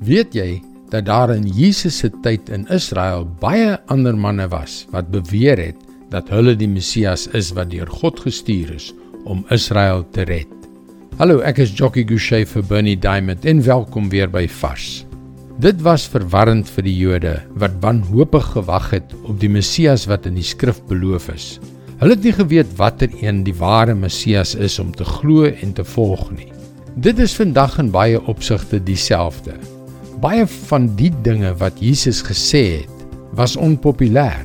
Weet jy dat daar in Jesus se tyd in Israel baie ander manne was wat beweer het dat hulle die Messias is wat deur God gestuur is om Israel te red? Hallo, ek is Jockey Gouchee vir Bernie Diamond en welkom weer by Vars. Dit was verwarrend vir die Jode wat wanhoopig gewag het op die Messias wat in die skrif beloof is. Hulle het nie geweet watter een die ware Messias is om te glo en te volg nie. Dit is vandag in baie opsigte dieselfde. Baie van die dinge wat Jesus gesê het, was onpopulêr.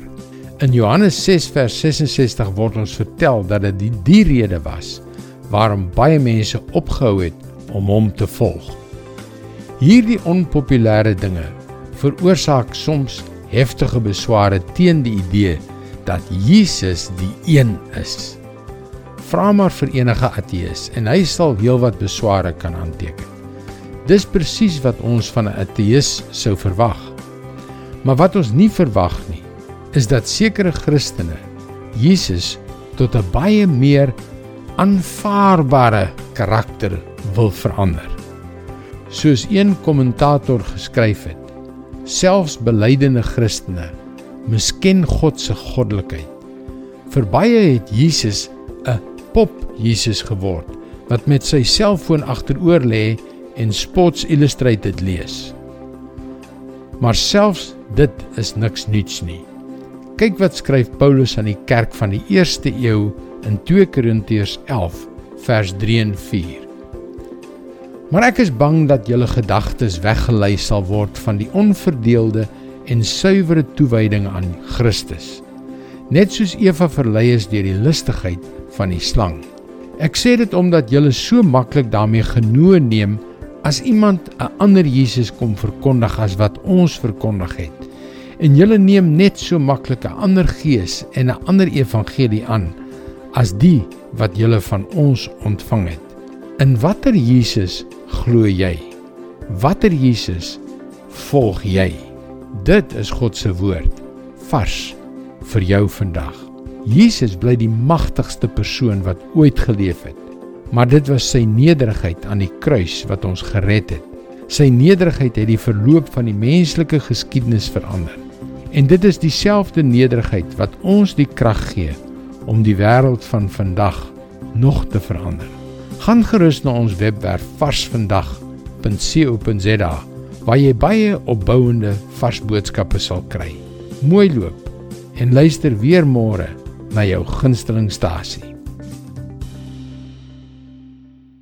In Johannes 6 vers 66 word ons vertel dat dit die, die rede was waarom baie mense opgehou het om hom te volg. Hierdie onpopulêre dinge veroorsaak soms heftige besware teen die idee dat Jesus die een is. Vra maar vir enige ateës en hy sal heelwat besware kan aanteken. Dis presies wat ons van 'n ateïs sou verwag. Maar wat ons nie verwag nie, is dat sekere Christene Jesus tot 'n baie meer aanvaarbare karakter wil verander. Soos een kommentator geskryf het, selfs belydende Christene misken God se goddelikheid. Vir baie het Jesus 'n pop Jesus geword wat met sy selfoon agteroor lê en Sports Illustrated lees. Maar selfs dit is niks nuuts nie. Kyk wat skryf Paulus aan die kerk van die eerste eeu in 2 Korintiërs 11 vers 3 en 4. Maar ek is bang dat julle gedagtes weggelei sal word van die onverdeelde en suiwere toewyding aan Christus. Net soos Eva verlei is deur die lustigheid van die slang. Ek sê dit omdat julle so maklik daarmee genoeg neem As iemand 'n ander Jesus kom verkondig as wat ons verkondig het en julle neem net so maklik 'n ander gees en 'n ander evangelie aan as die wat julle van ons ontvang het. In watter Jesus glo jy? Watter Jesus volg jy? Dit is God se woord vars vir jou vandag. Jesus bly die magtigste persoon wat ooit geleef het. Maar dit was sy nederigheid aan die kruis wat ons gered het. Sy nederigheid het die verloop van die menslike geskiedenis verander. En dit is dieselfde nederigheid wat ons die krag gee om die wêreld van vandag nog te verander. Gaan gerus na ons webwerf varsvandag.co.za waar jy baie opbouende vars boodskappe sal kry. Mooi loop en luister weer môre na jou gunstelingstasie.